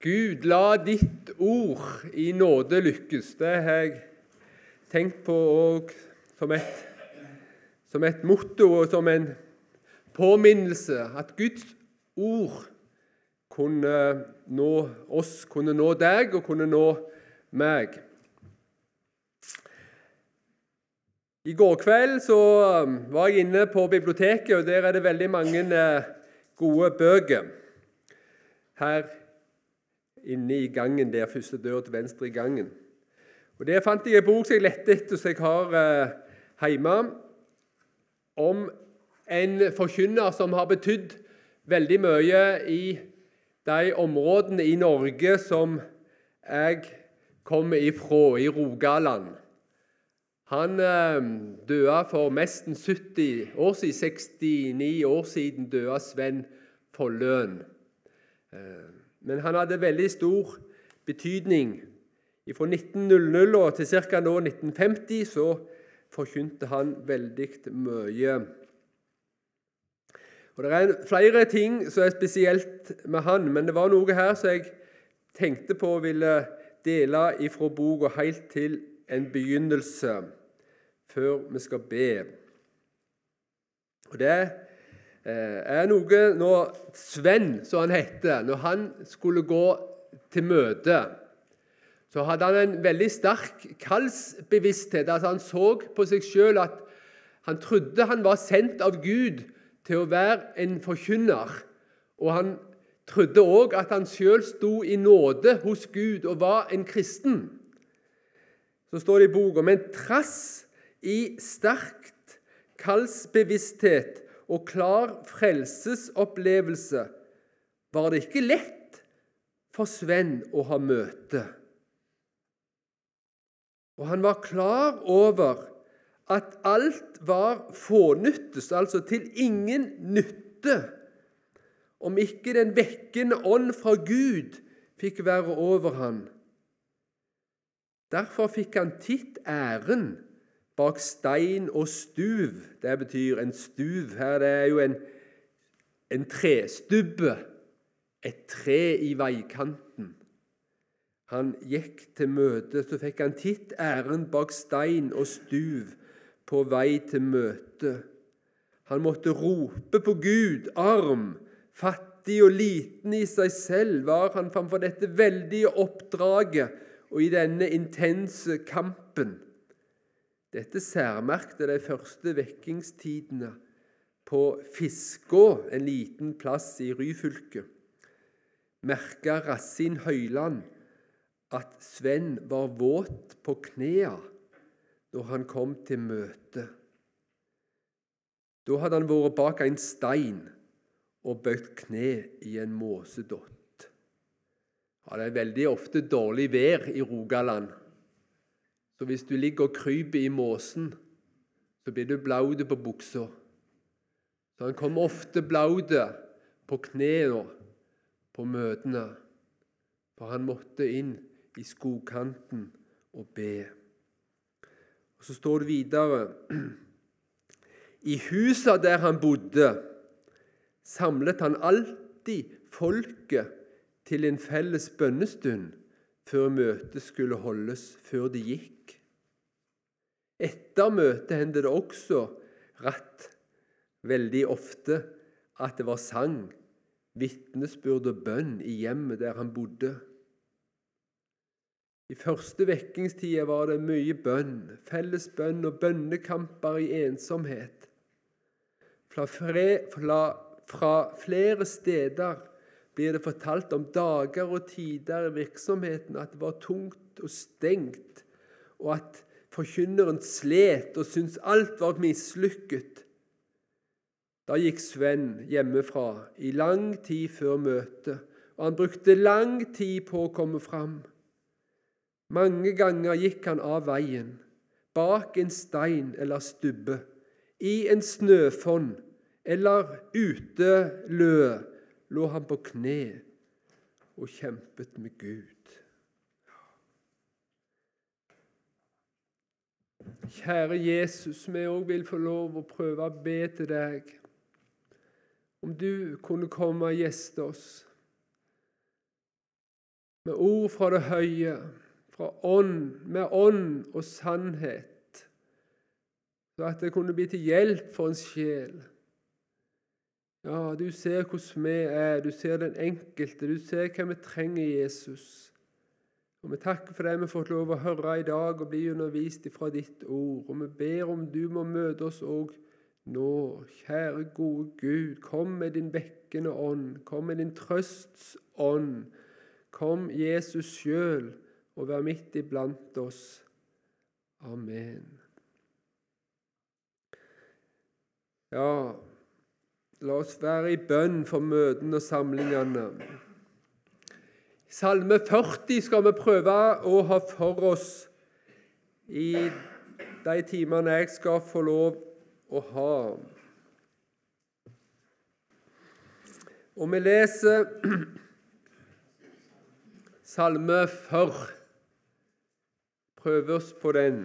Gud, la ditt ord i nåde lykkes. Det har jeg tenkt på òg som, som, et motto og som en påminnelse. At Guds ord kunne nå oss, kunne nå deg og kunne nå meg. I går kveld så um, var jeg inne på biblioteket, og der er det veldig mange eh, gode bøker. Her inne i gangen der, første dør til venstre i gangen. Og Der fant jeg en bok som jeg lette etter, som jeg har eh, hjemme, om en forkynner som har betydd veldig mye i de områdene i Norge som jeg kommer ifra, i Rogaland. Han eh, døde for nesten 70 år siden. 69 år siden døde Sven Folløen. Eh, men han hadde veldig stor betydning. Fra 1900 til ca. 1950 så forkynte han veldig mye. Og Det er flere ting som er spesielt med han, men det var noe her som jeg tenkte på å ville dele ifra boka helt til en begynnelse, før vi skal be. Og Det Eh, er noe når Sven, som han heter, når han skulle gå til møte, så hadde han en veldig sterk kallsbevissthet. Altså han så på seg sjøl at han trodde han var sendt av Gud til å være en forkynner. Og han trodde òg at han sjøl sto i nåde hos Gud og var en kristen. Så står det i boka men trass i sterkt kallsbevissthet og klar frelsesopplevelse var det ikke lett for Sven å ha møte. Og han var klar over at alt var fånyttes, altså til ingen nytte, om ikke den vekkende ånd fra Gud fikk være over han. Derfor fikk han titt æren bak stein og stuv. Det betyr en stuv her. Det er jo en, en trestubbe, et tre i veikanten. Han gikk til møte, så fikk han titt æren bak stein og stuv på vei til møte. Han måtte rope på Gud, arm, fattig og liten i seg selv var han framfor dette veldige oppdraget og i denne intense kampen. Dette særmerkte de første vekkingstidene på Fiskå, en liten plass i Ryfylke. Merka Rassin Høyland at Sven var våt på knea når han kom til møte. Da hadde han vært bak en stein og bøyd kne i en måsedott. Ja, det er veldig ofte dårlig vær i Rogaland. Så hvis du ligger og kryper i måsen, så blir du blaut på buksa. Så han kom ofte blaut på knærne på møtene, for han måtte inn i skogkanten og be. Og Så står det videre I husa der han bodde, samlet han alltid folket til en felles bønnestund før møtet skulle holdes, før de gikk. Etter møtet hendte det også rett veldig ofte at det var sang, vitnesbyrd og bønn i hjemmet der han bodde. I første vekkingstida var det mye bønn, felles bønn og bønnekamper i ensomhet. Fra, fra flere steder blir det fortalt om dager og tider i virksomheten at det var tungt og stengt, og at forkynneren slet og syntes alt var mislykket. Da gikk Sven hjemmefra i lang tid før møtet, og han brukte lang tid på å komme fram. Mange ganger gikk han av veien, bak en stein eller stubbe, i en snøfonn eller ute lø lå han på kne og kjempet med Gud. Kjære Jesus, vi òg vil få lov å prøve å be til deg. Om du kunne komme og gjeste oss. med ord fra det høye, fra ånd, med ånd og sannhet, så at det kunne bli til hjelp for en sjel. Ja, du ser hvordan vi er, du ser den enkelte, du ser hva vi trenger Jesus. Og Vi takker for det vi har fått lov å høre i dag og bli undervist fra ditt ord. Og vi ber om du må møte oss òg nå. Kjære, gode Gud, kom med din vekkende ånd. Kom med din trøsts ånd. Kom, Jesus sjøl, og vær midt iblant oss. Amen. Ja, la oss være i bønn for møtene og samlingene. Salme 40 skal vi prøve å ha for oss i de timene jeg skal få lov å ha. Og vi leser Salme 40. Prøver oss på den.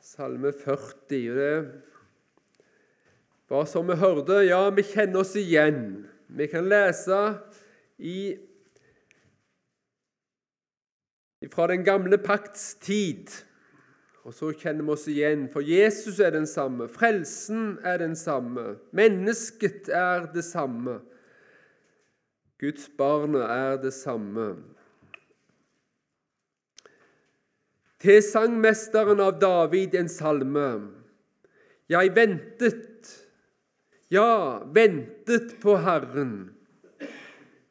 Salme 40. og det var som vi hørte, ja, vi kjenner oss igjen. Vi kan lese i, fra den gamle pakts tid, og så kjenner vi oss igjen. For Jesus er den samme, frelsen er den samme, mennesket er det samme. Guds barnet er det samme. Til sangmesteren av David en salme. Jeg ventet ja, ventet på Herren.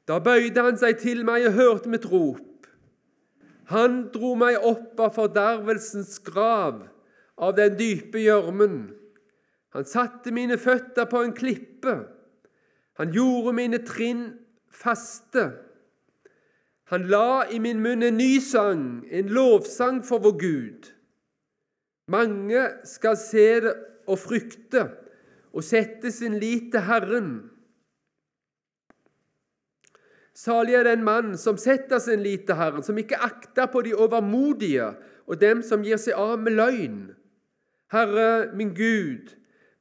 Da bøyde han seg til meg og hørte mitt rop. Han dro meg opp av fordervelsens grav, av den dype gjørmen. Han satte mine føtter på en klippe. Han gjorde mine trinn faste. Han la i min munn en ny sang, en lovsang for vår Gud. Mange skal se det og frykte og sette sin lit til Herren. Salig er den mann som setter sin lit til Herren, som ikke akter på de overmodige og dem som gir seg av med løgn. Herre, min Gud,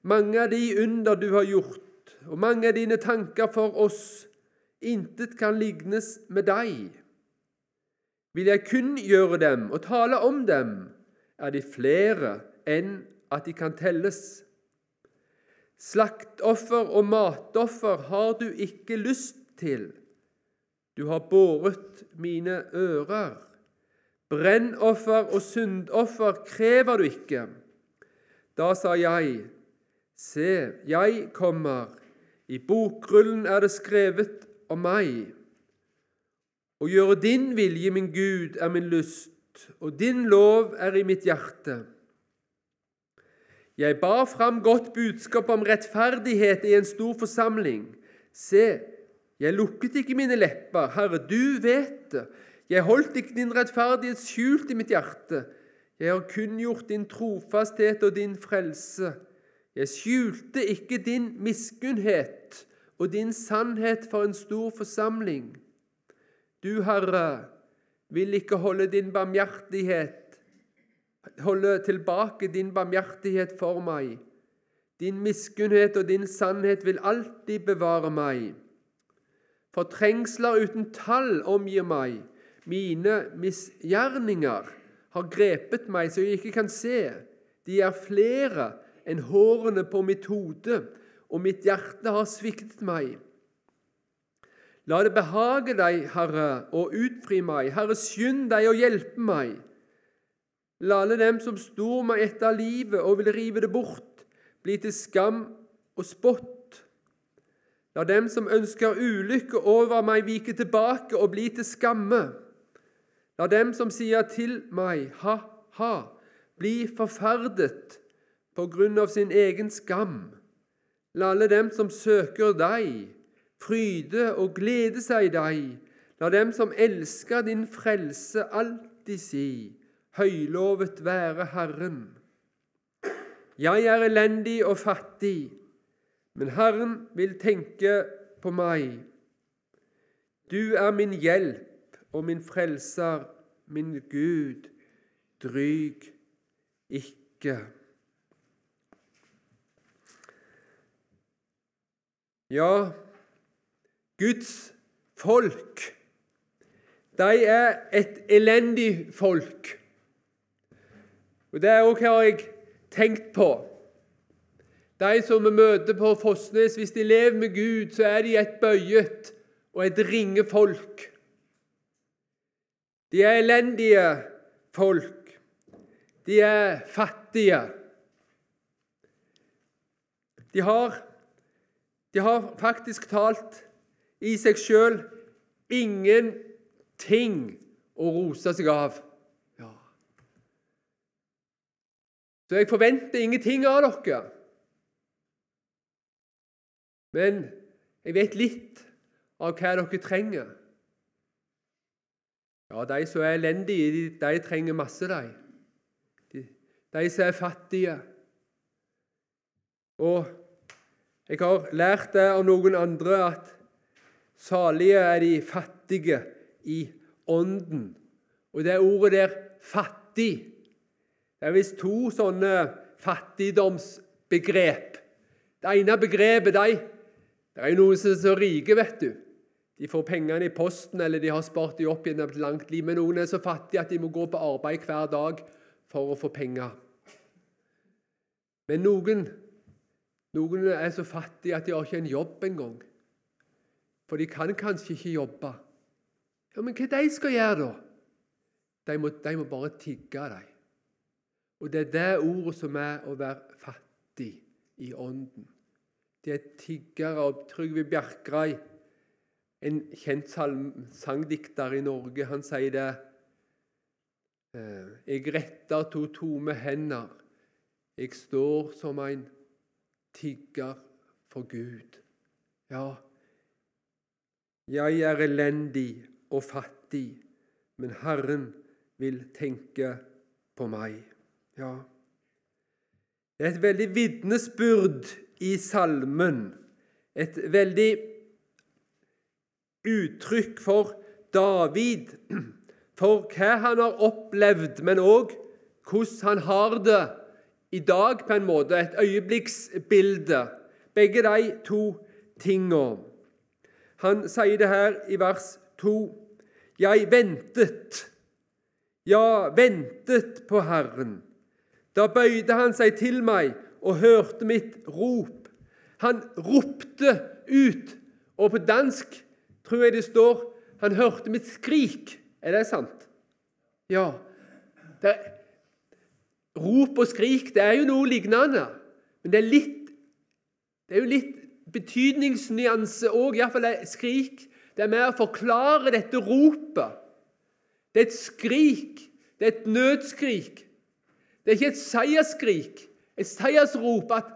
mange av de under du har gjort, og mange av dine tanker for oss, intet kan lignes med deg. Vil jeg kun gjøre dem og tale om dem, er de flere enn at de kan telles. Slaktoffer og matoffer har du ikke lyst til. Du har båret mine ører. Brennoffer og syndoffer krever du ikke. Da sa jeg, Se, jeg kommer, i bokrullen er det skrevet om meg. Å gjøre din vilje, min Gud, er min lyst, og din lov er i mitt hjerte. Jeg bar fram godt budskap om rettferdighet i en stor forsamling. Se, jeg lukket ikke mine lepper, Herre, du vet det. Jeg holdt ikke din rettferdighet skjult i mitt hjerte. Jeg har kunngjort din trofasthet og din frelse. Jeg skjulte ikke din miskunnhet og din sannhet for en stor forsamling. Du, Herre, vil ikke holde din barmhjertighet holde tilbake din barmhjertighet for meg. Din miskunnhet og din sannhet vil alltid bevare meg. Fortrengsler uten tall omgir meg. Mine misgjerninger har grepet meg så jeg ikke kan se. De er flere enn hårene på mitt hode, og mitt hjerte har sviktet meg. La det behage deg, Herre, å utfri meg. Herre, skynd deg å hjelpe meg. La alle dem som står meg etter livet og vil rive det bort, bli til skam og spott. La dem som ønsker ulykke over meg, vike tilbake og bli til skamme. La dem som sier til meg, ha, ha, bli forferdet på grunn av sin egen skam. La alle dem som søker deg, fryde og glede seg i deg. La dem som elsker din frelse, alltid si:" Høylovet være Herren. Jeg er elendig og fattig, men Herren vil tenke på meg. Du er min hjelp og min frelser, min Gud. Dryg ikke. Ja, Guds folk, de er et elendig folk. Og Det òg har jeg tenkt på. De som vi møter på Fossnes, hvis de lever med Gud, så er de et bøyet og et ringe folk. De er elendige folk. De er fattige. De har, de har faktisk talt i seg sjøl ingenting å rose seg av. Ja. Så jeg forventer ingenting av dere. Men jeg vet litt av hva dere trenger. Ja, de som er elendige, de, de trenger masse, de. de. De som er fattige. Og jeg har lært det av noen andre at salige er de fattige i ånden. Og det ordet der 'fattig' Det er visst to sånne fattigdomsbegrep. Det ene begrepet de, Det er jo noen som er så rike, vet du. De får pengene i posten, eller de har spart dem opp gjennom et langt liv. Men noen er så fattige at de må gå på arbeid hver dag for å få penger. Men noen, noen er så fattige at de har ikke en jobb engang. For de kan kanskje ikke jobbe. Ja, Men hva de skal gjøre, da? De må, de må bare tigge, de. Og det er det ordet som er å være fattig i ånden. Det er tiggere. Og Trygve Bjerkreim, en kjent sangdikter i Norge, han sier det eh, Jeg retter to tomme hender. Jeg står som en tigger for Gud. Ja, jeg er elendig og fattig, men Herren vil tenke på meg. Ja. Det er et veldig vitnesbyrd i salmen. Et veldig uttrykk for David, for hva han har opplevd, men òg hvordan han har det i dag, på en måte. Et øyeblikksbilde. Begge de to tingene. Han sier det her i vers 2. Jeg ventet, ja, ventet på Herren. Da bøyde han seg til meg og hørte mitt rop. Han ropte ut, og på dansk tror jeg det står han hørte mitt skrik. Er det sant? Ja. Det, rop og skrik det er jo noe lignende, men det er litt det er jo litt betydningsnyanse òg, iallfall skrik. Det er med å forklare dette ropet. Det er et skrik. Det er et nødskrik. Det er ikke et seiersskrik, et seiersrop at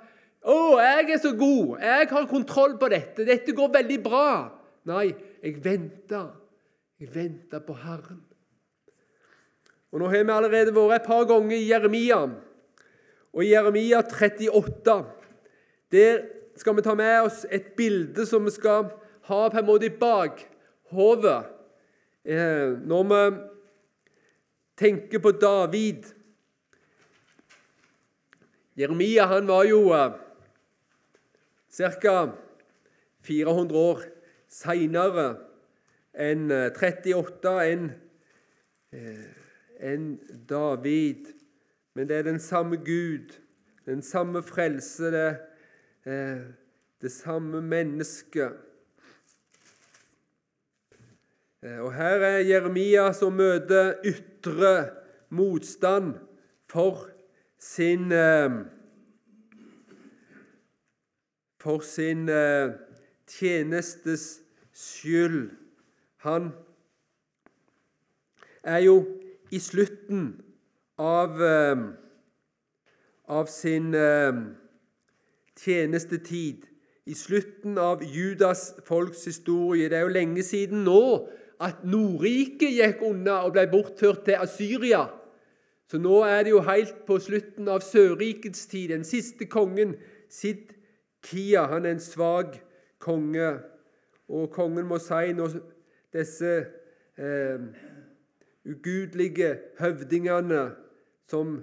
'Å, jeg er så god. Jeg har kontroll på dette. Dette går veldig bra.' Nei, jeg venter. Jeg venter på Herren. Og Nå har vi allerede vært et par ganger i Jeremia. Og i Jeremia 38 der skal vi ta med oss et bilde som vi skal ha på en måte i bakhodet eh, når vi tenker på David. Jeremia han var jo eh, ca. 400 år seinere enn 38 eh, enn eh, en David. Men det er den samme Gud, den samme frelse. det det samme mennesket. Og Her er Jeremia som møter ytre motstand for sin eh, For sin tjenestes skyld. Han er jo i slutten av, av sin tjenestetid, i slutten av Judas folks historie. Det er jo lenge siden nå at Nordriket gikk unna og ble bortført til Asyria. Så nå er det jo helt på slutten av Sørrikets tid. Den siste kongen, Sid-Kia, han er en svak konge. Og kongen må si når disse eh, ugudelige høvdingene som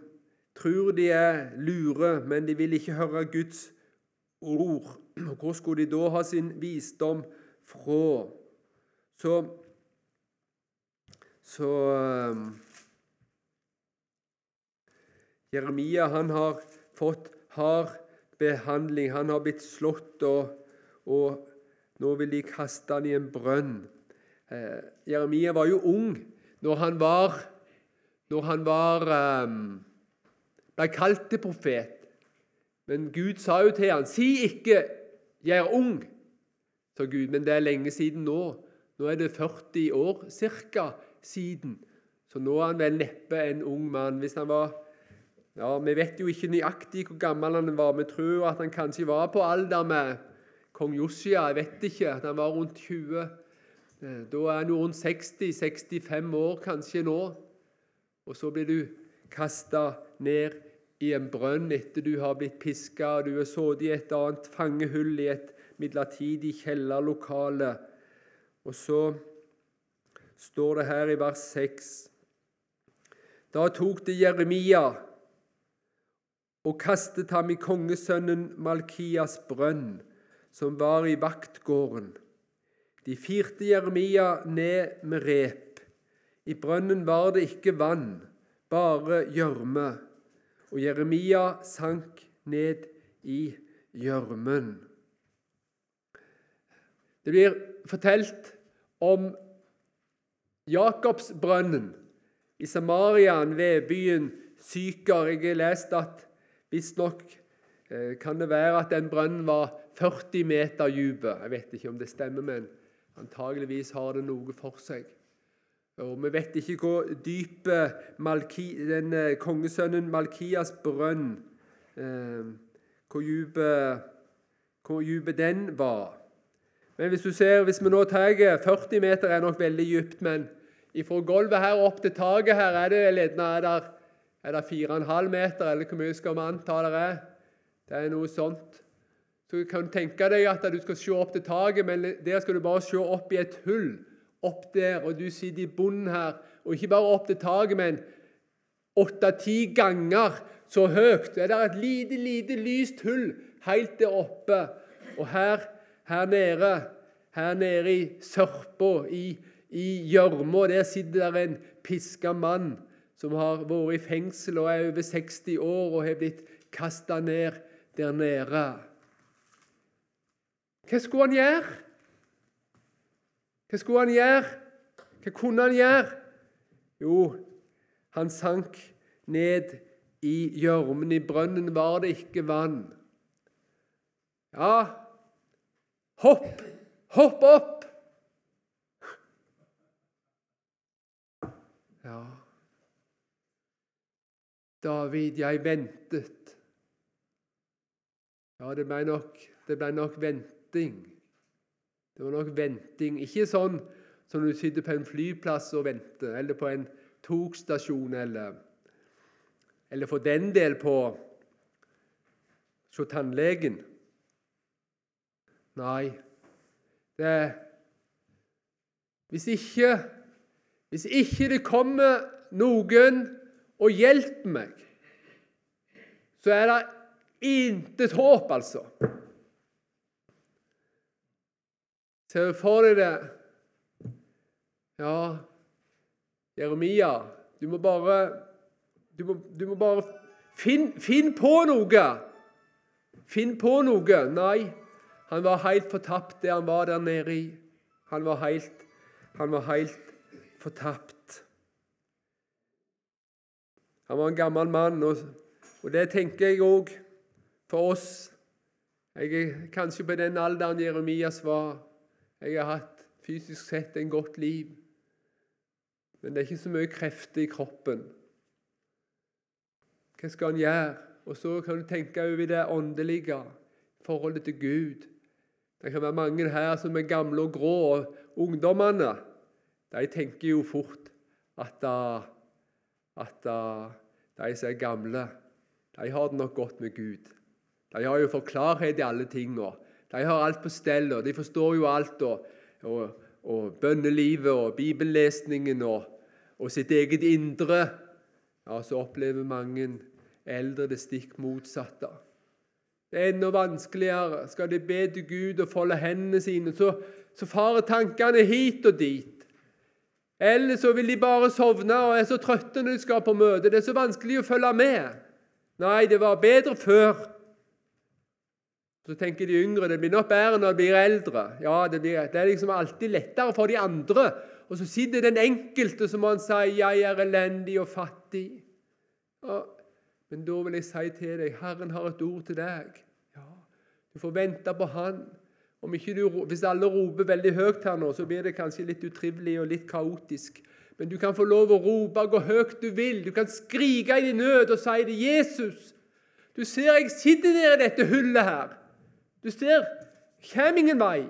tror de er lure, men de vil ikke høre Guds ord. Hvor skulle de da ha sin visdom fra? Så, så um, Jeremia han har fått hard behandling. Han har blitt slått, og, og nå vil de kaste han i en brønn. Eh, Jeremia var jo ung når han var, når han var um, ble kalt til profet. Men Gud sa jo til han, 'Si ikke 'jeg er ung', sa Gud, men det er lenge siden nå. Nå er det 40 år cirka siden. Så nå er han vel neppe en ung mann. Hvis han var ja, Vi vet jo ikke nøyaktig hvor gammel han var. Vi tror at han kanskje var på alder med kong Josia. Jeg vet ikke. At han var rundt 20. Eh, da er han jo rundt 60-65 år kanskje nå. Og så blir du kasta ned i en brønn etter du har blitt piska, og du er sittet i et annet fangehull i et midlertidig kjellerlokale. Og så står det her i vers 6 Da tok det Jeremia og kastet ham i kongesønnen Malkias brønn, som var i vaktgården. De firte Jeremia ned med rep. I brønnen var det ikke vann, bare gjørme. Og Jeremia sank ned i gjørmen. Det blir fortalt om Jakobsbrønnen i Samarian ved byen Syker. Jeg har lest at Visstnok eh, kan det være at den brønnen var 40 meter dyp. Jeg vet ikke om det stemmer, men antageligvis har det noe for seg. Og Vi vet ikke hvor dyp Malki, den eh, kongesønnen Malkias brønn eh, hvor dyp, den var. Men hvis du ser, hvis vi nå tar 40 meter er nok veldig dypt, men fra gulvet her opp til taket her er det, er det er det 4,5 meter, eller hvor mye skal vi anta det er? Det er noe sånt. Så du kan tenke deg at du skal se opp til taket, men der skal du bare se opp i et hull. Opp der, og du sitter i bunnen her. Og ikke bare opp til taket, men åtte-ti ganger så høyt. Det er der et lite, lite lyst hull helt der oppe. Og her, her nede, her nede i sørpa, i gjørma, der sitter det en piska mann som har vært i fengsel og er over 60 år og har blitt kasta ned der nede. Hva skulle han gjøre? Hva skulle han gjøre? Hva kunne han gjøre? Jo, han sank ned i gjørmen. I brønnen var det ikke vann. Ja, hopp! Hopp opp! Ja. David, jeg ventet. Ja, det ble nok, det ble nok venting. Det var nok venting. Ikke sånn som du sitter på en flyplass og venter, eller på en togstasjon, eller, eller for den del på hos tannlegen. Nei, det Hvis ikke, hvis ikke det kommer noen og hjelp meg, så er det intet håp, altså. Ser du for deg det? Ja, Jeremia, du må bare Du må, du må bare Finn, finn på noe! Finn på noe! Nei, han var helt fortapt der han var der nede i. Han var helt, han var helt fortapt. Han var en gammel mann, og, og det tenker jeg òg for oss. Jeg er kanskje på den alderen Jeremias var. Jeg har hatt fysisk sett en godt liv. Men det er ikke så mye krefter i kroppen. Hva skal han gjøre? Og så kan du tenke over det åndelige, forholdet til Gud. Det kan være mange her som er gamle og grå. og Ungdommene de tenker jo fort at at uh, de som er gamle, de har det nok godt med Gud. De har jo forklarhet i alle tinga. De har alt på stell, og de forstår jo alt. Og, og, og bønnelivet og bibellesningen og, og, sitt eget indre. Ja, Så opplever mange eldre det stikk motsatte. Det er enda vanskeligere. Skal de be til Gud og folde hendene sine, så, så farer tankene hit og dit. Eller så vil de bare sovne og er så trøtte når de skal på møte. Det er så vanskelig å følge med. Nei, det var bedre før. Så tenker de yngre det blir nok bedre når de blir eldre. Ja, Det, blir, det er liksom alltid lettere for de andre. Og så sitter den enkelte som han sier 'Jeg er elendig og fattig'. Ja, men da vil jeg si til deg Herren har et ord til deg. Ja, Du får vente på Han. Du, hvis alle roper veldig høyt her nå, så blir det kanskje litt utrivelig og litt kaotisk. Men du kan få lov å rope hvor høyt du vil. Du kan skrike i din nød og si det. 'Jesus, du ser jeg sitter der i dette hullet her.' Du ser, kommer ingen vei.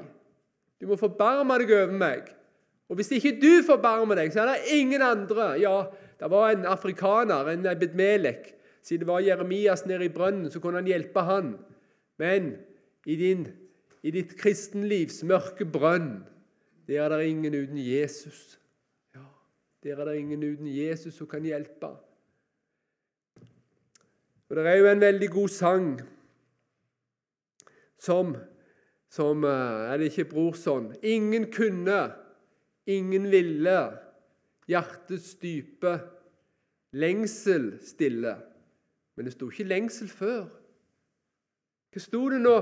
Du må forbarme deg over meg. Og hvis ikke du forbarmer deg, så er det ingen andre. Ja, det var en afrikaner, en Ebedmelek. Siden det var Jeremias nede i brønnen, så kunne han hjelpe han. Men i, din, i ditt kristenlivs mørke brønn, der er det ingen uten Jesus. Ja, Der er det ingen uten Jesus som kan hjelpe. Og Det er jo en veldig god sang som, som eh, Er det ikke Brorson? Ingen kunne, ingen ville. Hjertets dype lengsel stille. Men det sto ikke lengsel før. Hva sto det nå?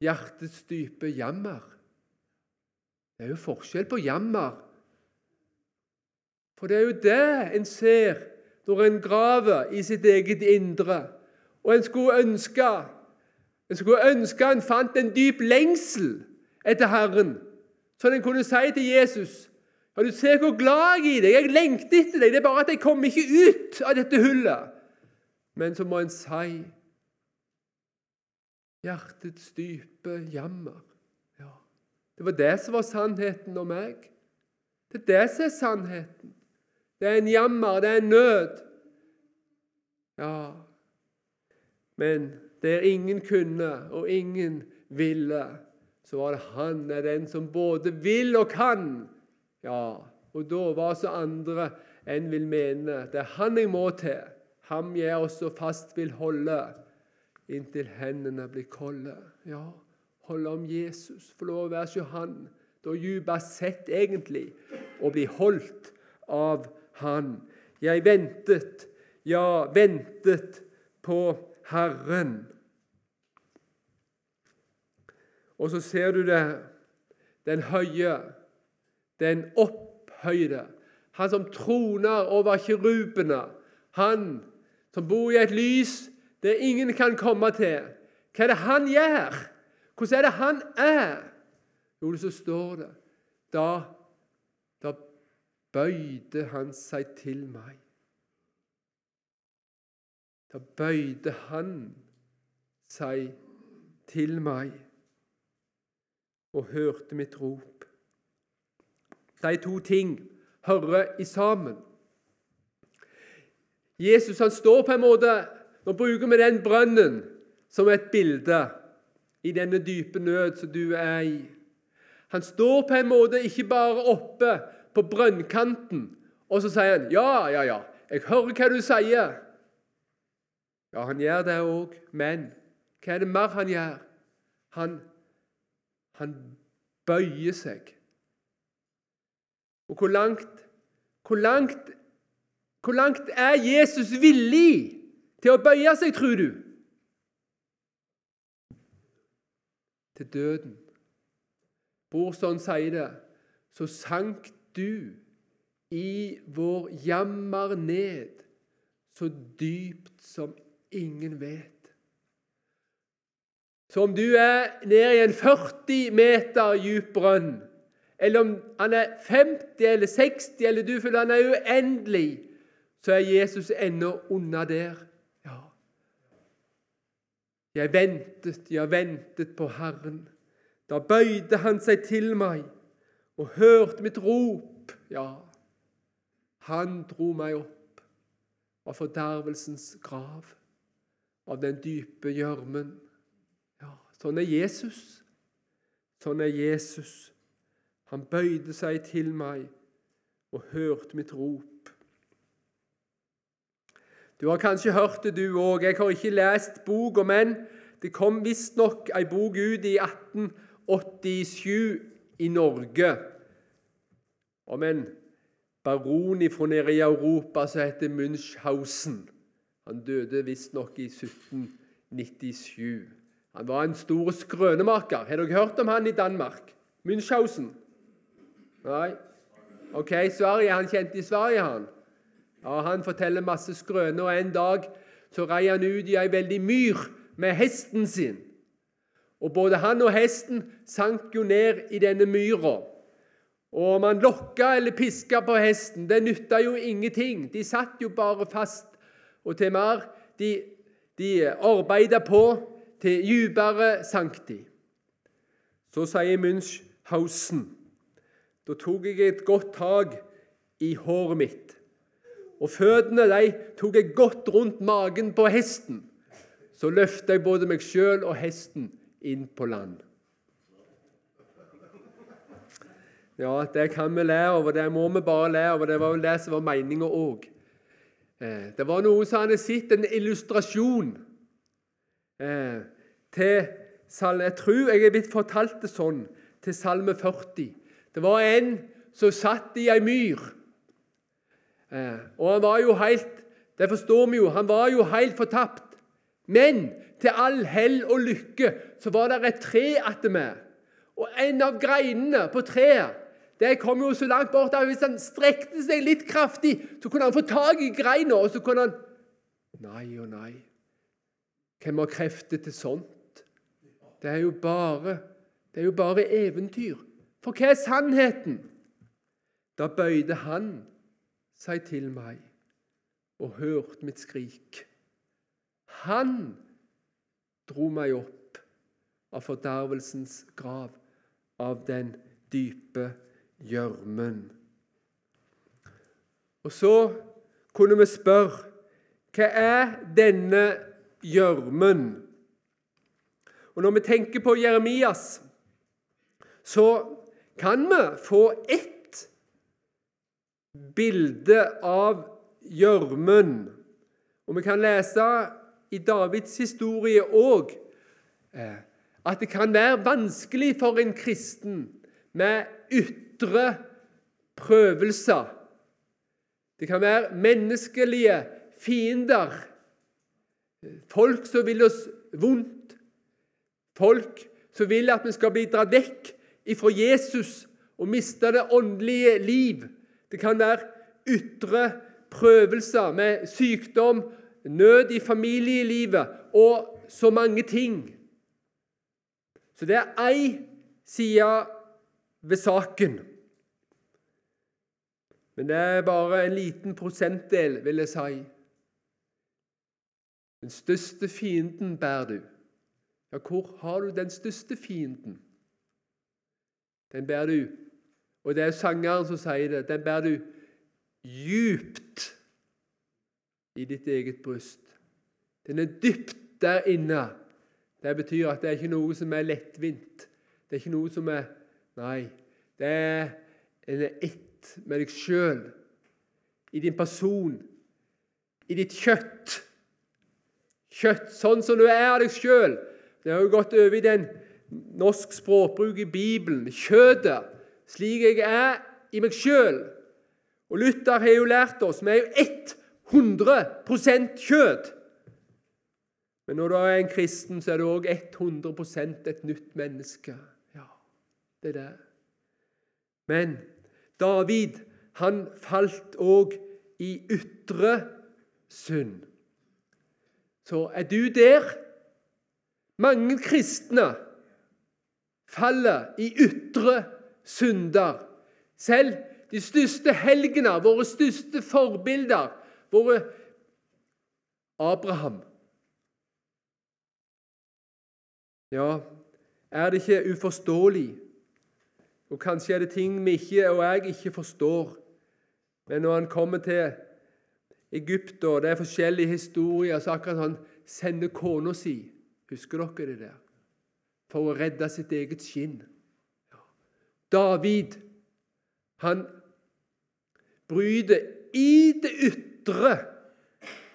Hjertets dype jammer. Det er jo forskjell på jammer. For det er jo det en ser når en graver i sitt eget indre. Og en skulle ønske en skulle ønske en fant en dyp lengsel etter Herren, så en kunne si til Jesus ja, du ser hvor glad jeg er i deg. Jeg lengter etter deg. Det er bare at jeg kommer ikke ut av dette hullet. Men så må en si Hjertets dype jammer. Ja, Det var det som var sannheten om meg. Det er det som er sannheten. Det er en jammer, det er en nød. Ja, men der ingen kunne og ingen ville, så var det Han er den som både vil og kan. Ja, og da var så andre enn vil mene. Det er Han jeg må til. Ham jeg også fast vil holde, inntil hendene blir kolde. Ja, holde om Jesus, få lov å være som Han. Da dypest sett egentlig å bli holdt av Han. Jeg ventet, ja, ventet på Herren. Og så ser du det, den høye, den opphøyde. Han som troner over kirubene. Han som bor i et lys der ingen kan komme til. Hva er det han gjør? Hvordan er det han er? Jo, så står det Da, da bøyde han seg til meg. Da bøyde han seg til meg og hørte mitt rop. De to ting hører i sammen. Jesus han står på en måte Nå bruker vi den brønnen som et bilde i denne dype nød som du er i. Han står på en måte ikke bare oppe på brønnkanten, og så sier han, 'Ja, ja, ja, jeg hører hva du sier.' Ja, han gjør det òg, men hva er det mer han gjør? Han, han bøyer seg. Og hvor langt, hvor langt hvor langt er Jesus villig til å bøye seg, tror du? Til døden. Brorson sier det. Så sank du i vår jammer ned, så dypt som ingen vet. Så om du er nede i en 40 meter dyp brønn, eller om han er 50 eller 60, eller du føler han er uendelig, så er Jesus ennå unna der. Jeg ventet, jeg ventet på Herren. Da bøyde han seg til meg og hørte mitt rop. Ja, han dro meg opp av fordervelsens grav av den dype gjørmen. Ja, sånn er Jesus. Sånn er Jesus. Han bøyde seg til meg og hørte mitt rop. Du har kanskje hørt det, du òg. Jeg har ikke lest boka, men det kom visstnok ei bok ut i 1887 i Norge om en baron fra nede i Europa som heter Munchhausen. Han døde visstnok i 1797. Han var en stor skrønemaker. Har dere hørt om han i Danmark? Munchhausen? Nei? Ok, Sverige. Han kjente i Sverige, han. Ja, Han forteller masse skrøner, og en dag så rei han ut i ei veldig myr med hesten sin. Og Både han og hesten sank jo ned i denne myra. Og om han lokka eller piska på hesten, det nytta jo ingenting. De satt jo bare fast. Og til mer de, de arbeida på, til dypere sank de. Så sier Münchhausen Da tok jeg et godt tak i håret mitt. Og føttene de tok jeg godt rundt magen på hesten. Så løfta jeg både meg sjøl og hesten inn på land. Ja, det kan vi lære over, det må vi bare lære over. Det var vel det som var meninga òg. Eh, det var noen som hadde sett en illustrasjon eh, til salme Jeg tror jeg er blitt fortalt det sånn til Salme 40. Det var en som satt i ei myr. Og han var jo helt Det forstår vi jo. Han var jo helt fortapt. Men til all hell og lykke så var det et tre attmed. Og en av greinene på treet det kom jo så langt bort at hvis han strekte seg litt kraftig, så kunne han få tak i greina, og så kunne han Nei og nei. Hvem har krefter til sånt? Det er jo bare, det er jo bare eventyr. For hva er sannheten? Da bøyde han seg til meg og hørt mitt skrik. Han dro meg opp av fordervelsens grav, av den dype gjørmen. Og så kunne vi spørre hva er denne gjørmen? Og Når vi tenker på Jeremias, så kan vi få ett bilde av gjørmen. Og vi kan lese i Davids historie òg eh, at det kan være vanskelig for en kristen med ytre prøvelser. Det kan være menneskelige fiender, folk som vil oss vondt, folk som vil at vi skal bli dratt vekk ifra Jesus og miste det åndelige liv. Det kan være ytre prøvelser med sykdom, nød i familielivet og så mange ting. Så det er ei side ved saken. Men det er bare en liten prosentdel, vil jeg si. Den største fienden bærer du. Ja, hvor har du den største fienden? Den bærer du Og det er sangeren som sier det. Den bærer du djupt i ditt eget bryst. Den er dypt der inne. Det betyr at det er ikke noe som er lettvint. Det er ikke noe som er Nei, det er en ett med deg sjøl, i din person, i ditt kjøtt. Kjøtt sånn som du er av deg sjøl. Det har jo gått over i den norsk språkbruk i Bibelen. Kjøttet, slik jeg er i meg sjøl. Og Luther har jo lært oss vi er jo 100% kjøtt. Men når du er en kristen, så er du òg 100% et nytt menneske Ja, det er det. Men David han falt òg i ytre synd. Så er du der? Mange kristne faller i ytre synder. Selv de største helgene, våre største forbilder, våre Abraham. Ja, er det ikke uforståelig og Kanskje er det ting vi ikke, og jeg ikke forstår. Men når han kommer til Egypt, og det er forskjellige historier, så akkurat han sender kona si Husker dere det der? For å redde sitt eget skinn. David, han bryter i det ytre.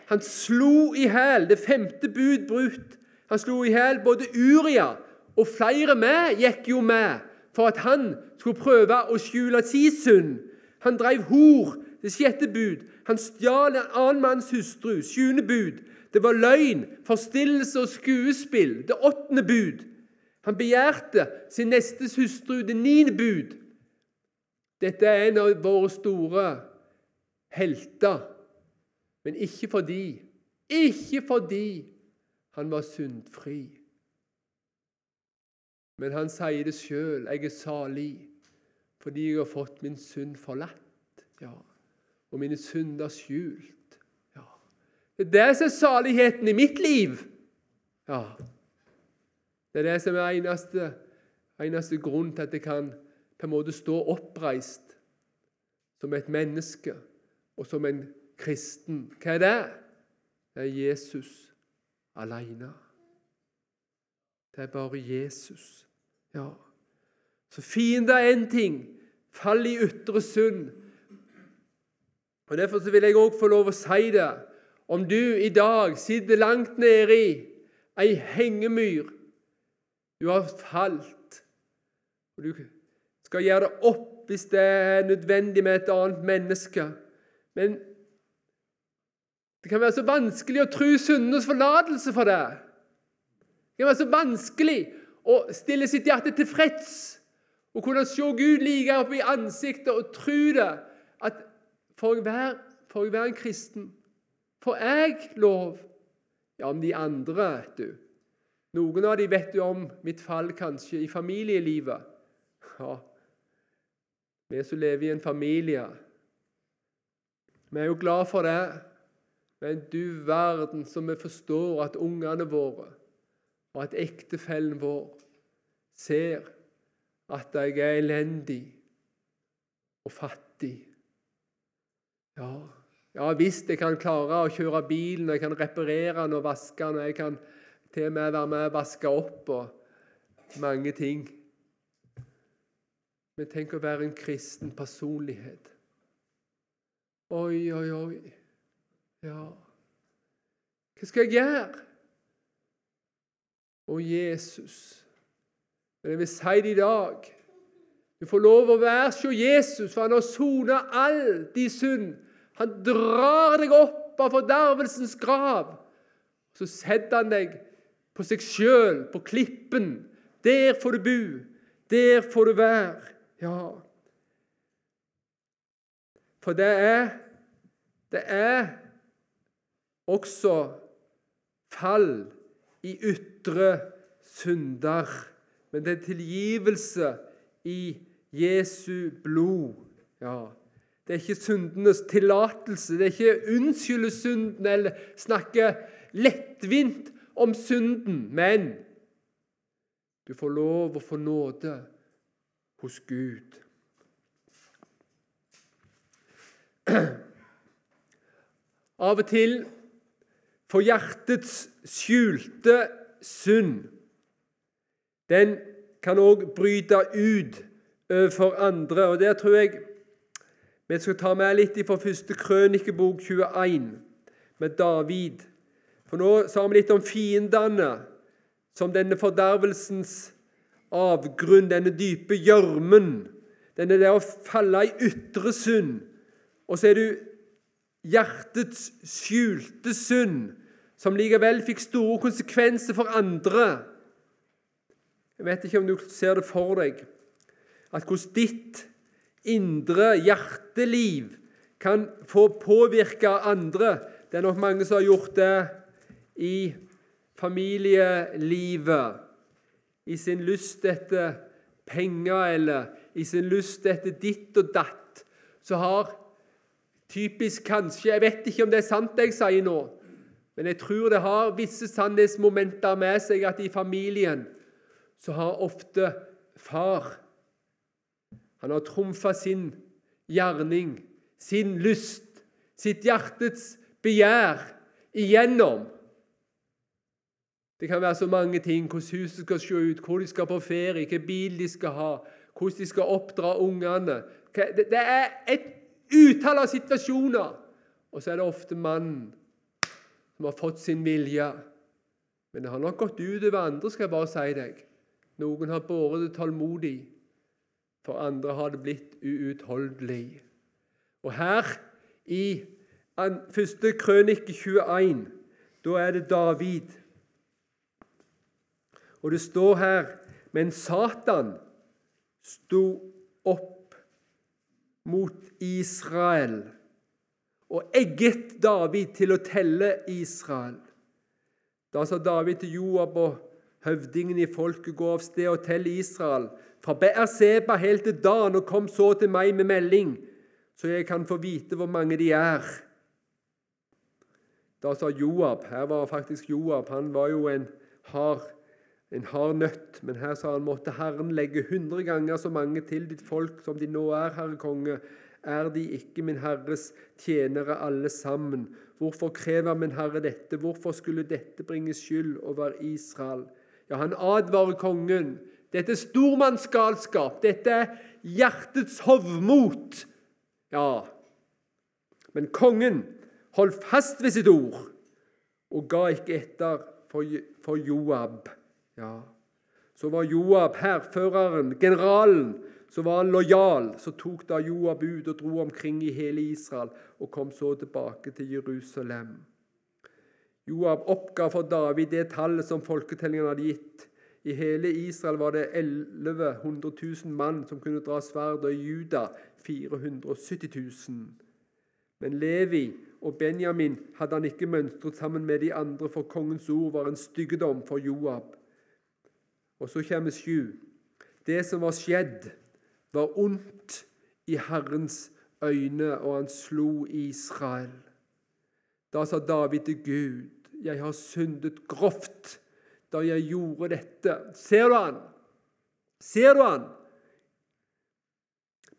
Han slo i hæl det femte bud brutt. Han slo i hæl både Uria Og flere med gikk jo med for at han skulle prøve å skjule sin synd. Han drev hor, det sjette bud. Han stjal en annen manns hustru, sjuende bud. Det var løgn, forstillelse og skuespill, det åttende bud. Han begjærte sin nestes hustru, det niende bud. Dette er en av våre store helter, men ikke fordi Ikke fordi han var syndfri. Men han sier det sjøl. 'Jeg er salig fordi jeg har fått min synd forlatt.' Ja. Og mine synder skjult. Ja. Det er det som er saligheten i mitt liv. Ja. Det er det som er eneste, eneste grunn til at jeg kan på en måte stå oppreist som et menneske og som en kristen. Hva er det? Det er Jesus alene. Det er bare Jesus. Ja. Så fiende er én ting. Fall i ytre synd. Og Derfor vil jeg òg få lov å si det. Om du i dag sitter langt nede i ei hengemyr Du har falt. og Du skal gjøre det opp hvis det er nødvendig med et annet menneske. Men det kan være så vanskelig å tro syndenes forlatelse for det. Det kan være så vanskelig å stille sitt hjerte tilfreds og kunne se Gud like opp i ansiktet og tro det. At får jeg være, får jeg være en kristen? Får jeg lov? Ja, om de andre, du. Noen av dem vet jo om mitt fall, kanskje, i familielivet. Ja, vi som lever i en familie. Vi er jo glad for det. Men du verden som vi forstår at ungene våre og at ektefellen vår ser at jeg er elendig og fattig. Ja, ja visst, jeg kan klare å kjøre bilen, jeg kan reparere den og vaske den, og jeg kan til og med være med og vaske opp og mange ting. Men tenk å være en kristen personlighet. Oi, oi, oi. Ja, hva skal jeg gjøre? Å, Jesus. Men jeg vil si det i dag. Du får lov å være hos Jesus, for han har sona all din synd. Han drar deg opp av fordervelsens grav. Så setter han deg på seg sjøl, på klippen. Der får du bo. Der får du være. Ja. For det er Det er også fall i ytre synder. Men det er tilgivelse i Jesu blod. Ja. Det er ikke syndenes tillatelse. Det er ikke unnskylde synden eller snakke lettvint om synden. Men du får lov å få nåde hos Gud. Av og til for hjertets skjulte synd, den kan òg bryte ut overfor andre. og Der tror jeg vi skal ta med litt fra første krønikebok 21, med David. For nå sa vi litt om fiendene, som denne fordervelsens avgrunn, denne dype gjørmen. Denne det å falle i ytre synd. Og så er du hjertets skjulte synd, som likevel fikk store konsekvenser for andre. Jeg vet ikke om du ser det for deg, at hvordan ditt indre hjerteliv kan få påvirke andre. Det er nok mange som har gjort det i familielivet, i sin lyst etter penger eller i sin lyst etter ditt og datt, så har Typisk kanskje Jeg vet ikke om det er sant, jeg sier nå, men jeg tror det har visse sannhetsmomenter med seg at i familien så har ofte far Han har trumfa sin gjerning, sin lyst, sitt hjertets begjær igjennom. Det kan være så mange ting. Hvordan huset skal se ut, hvor de skal på ferie, hvilken bil de skal ha, hvordan de skal oppdra ungene. Det er et utall av situasjoner. Og så er det ofte mannen som har fått sin vilje. Men det har nok gått utover andre, skal jeg bare si deg. Noen har båret det tålmodig, for andre har det blitt uutholdelig. Og her i første krønike 21, da er det David. Og det står her Men Satan sto opp mot Israel og egget David til å telle Israel. Da sa David til Joab og høvdingen i folket, gå av sted og tell Israel, fra Beerseba helt til Dan, og kom så til meg med melding, så jeg kan få vite hvor mange de er. Da sa Joab Her var faktisk Joab. Han var jo en hard, en hard nøtt. Men her sa han måtte Herren legge hundre ganger så mange til ditt folk som de nå er, Herre konge. Er de ikke min Herres tjenere alle sammen? Hvorfor krever min Herre dette? Hvorfor skulle dette bringe skyld over Israel? Ja, han advarer kongen. Dette er stormannsgalskap. Dette er hjertets hovmot. Ja, men kongen holdt fast ved sitt ord og ga ikke etter for, Joab. Ja, Så var Joab hærføreren, generalen, så var han lojal. Så tok da Joab ut og dro omkring i hele Israel og kom så tilbake til Jerusalem. Joab oppga for David det tallet som folketellingen hadde gitt. I hele Israel var det 1100 000 mann som kunne dra sverd, og i Juda 470 000. Men Levi og Benjamin hadde han ikke mønstret sammen med de andre, for kongens ord var en styggedom for Joab. Og så kommer sju. Det som var skjedd, var ondt i Herrens øyne, og han slo Israel. Da sa David til Gud, 'Jeg har syndet grovt da jeg gjorde dette.' Ser du han? Ser du han?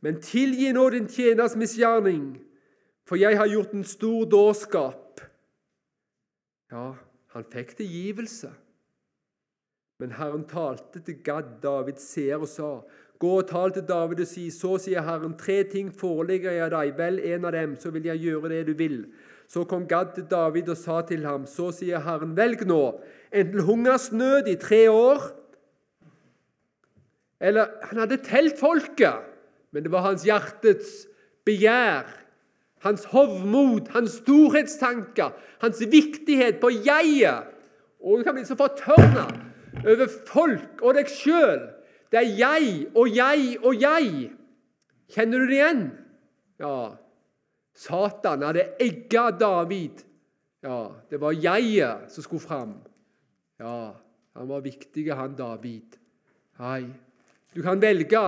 Men tilgi nå din tjeners misgjerning, for jeg har gjort en stor dårskap. Ja, han fikk tilgivelse. Men Herren talte til Gad, David ser og sa:" Gå og tal til David og si:" Så sier Herren, tre ting foreligger jeg deg, vel en av dem, så vil jeg gjøre det du vil. Så kom Gad til David og sa til ham:" Så sier Herren, velg nå enten hungersnød i tre år Eller han hadde telt folket, men det var hans hjertets begjær, hans hovmod, hans storhetstanker, hans viktighet på jeget. Og du kan bli så fortørna over folk og deg sjøl. Det er jeg og jeg og jeg. Kjenner du det igjen? Ja. Satan hadde egga David. Ja, Det var jeget som skulle fram. Ja, han var viktig, han David. Nei, du kan velge.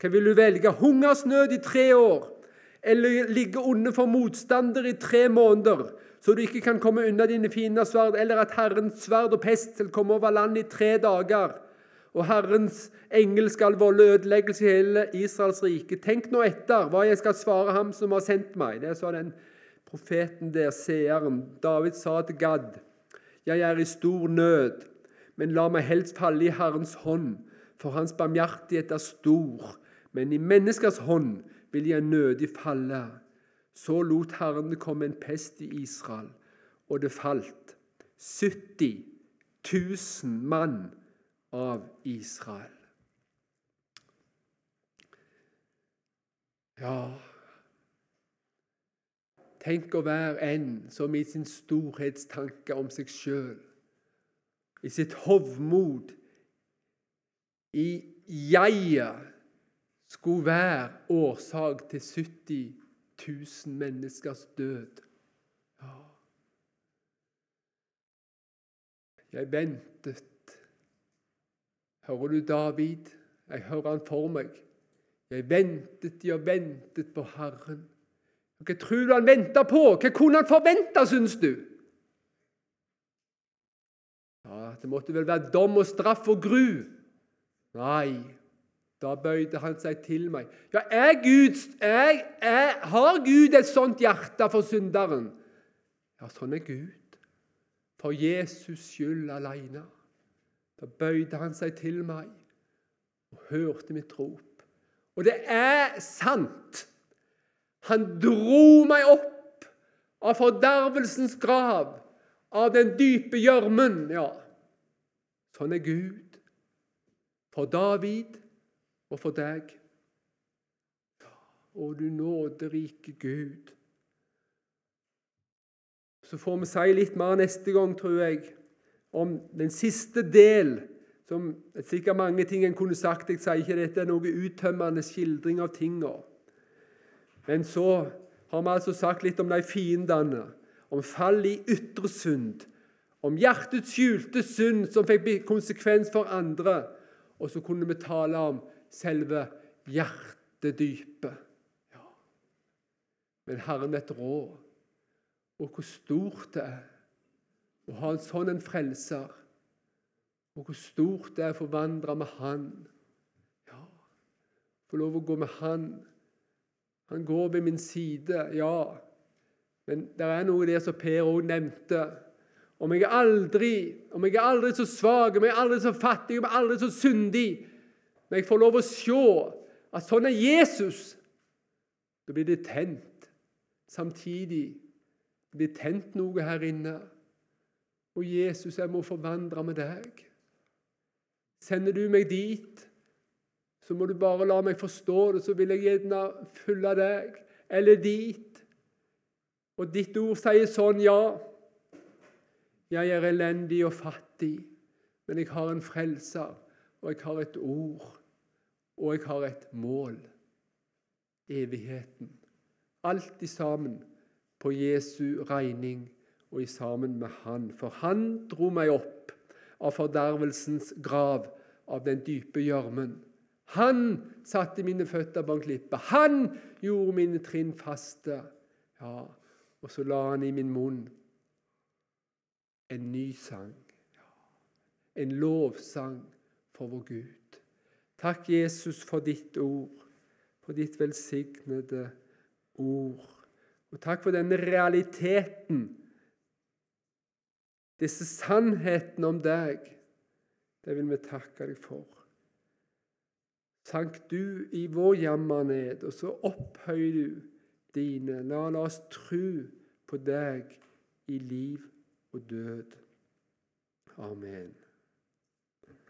Hva vil du velge? Hungersnød i tre år, eller ligge under for motstander i tre måneder? Så du ikke kan komme unna dine fienders sverd, eller at Herrens sverd og pest skal komme over landet i tre dager, og Herrens engel skal volde ødeleggelse i hele Israels rike. Tenk nå etter hva jeg skal svare ham som har sendt meg. Det sa den profeten der, seeren. David sa til Gad, jeg er i stor nød, men la meg helst falle i Herrens hånd, for hans barmhjertighet er stor. Men i menneskers hånd vil jeg nødig falle. Så lot Herren det komme en pest i Israel, og det falt 70 000 mann av Israel. Ja Tenk å være en som i sin storhetstanke om seg sjøl, i sitt hovmod, i jeget, skulle være årsak til 70 tusen menneskers død. Ja. Jeg ventet. Hører du David? Jeg hører han for meg. Jeg ventet, jeg ventet på Herren. Hva tror du han venta på? Hva kunne han forvente, syns du? Ja, Det måtte vel være dom og straff og gru? Nei, da bøyde han seg til meg. Ja, er Gud, er, er, Har Gud et sånt hjerte for synderen? Ja, sånn er Gud. For Jesus skyld alene. Da bøyde han seg til meg og hørte mitt rop. Og det er sant. Han dro meg opp av fordervelsens grav, av den dype gjørmen. Ja, sånn er Gud. for David og for deg. Å, du nåderike Gud. Så får vi si litt mer neste gang, tror jeg, om den siste del. Som sikkert mange ting en kunne sagt. Jeg sier ikke dette er noe uttømmende skildring av tinga. Men så har vi altså sagt litt om de fiendene, om fall i ytre synd, om hjertets skjulte synd som fikk konsekvens for andre. Og så kunne vi tale om selve hjertedypet. Ja. Men Herren vet råd, og hvor stort det er å ha en sånn en frelser. Og hvor stort det er å forvandre med Han. Ja, få lov å gå med Han. Han går ved min side, ja. Men det er noe der som Per òg nevnte. Om jeg, aldri, om jeg er aldri så svak, om jeg er aldri så fattig, om jeg er aldri så syndig Når jeg får lov å se at sånn er Jesus, da blir det tent. Samtidig det blir tent noe her inne. Og Jesus, jeg må forvandre med deg. Sender du meg dit, så må du bare la meg forstå det, så vil jeg gjerne følge deg. Eller dit. Og ditt ord sier sånn, ja. Jeg er elendig og fattig, men jeg har en frelser, og jeg har et ord, og jeg har et mål. Evigheten. Alt i sammen på Jesu regning og i sammen med Han. For Han dro meg opp av fordervelsens grav, av den dype gjørmen. Han satte mine føtter på en klippe. Han gjorde mine trinn faste. Ja, og så la han i min munn en ny sang. En lovsang for vår Gud. Takk, Jesus, for ditt ord, for ditt velsignede ord. Og takk for denne realiteten, disse sannhetene om deg. Det vil vi takke deg for. Sank du i vår jammerned, og så opphøy du dine. La, la oss tro på deg i liv og død. Amen.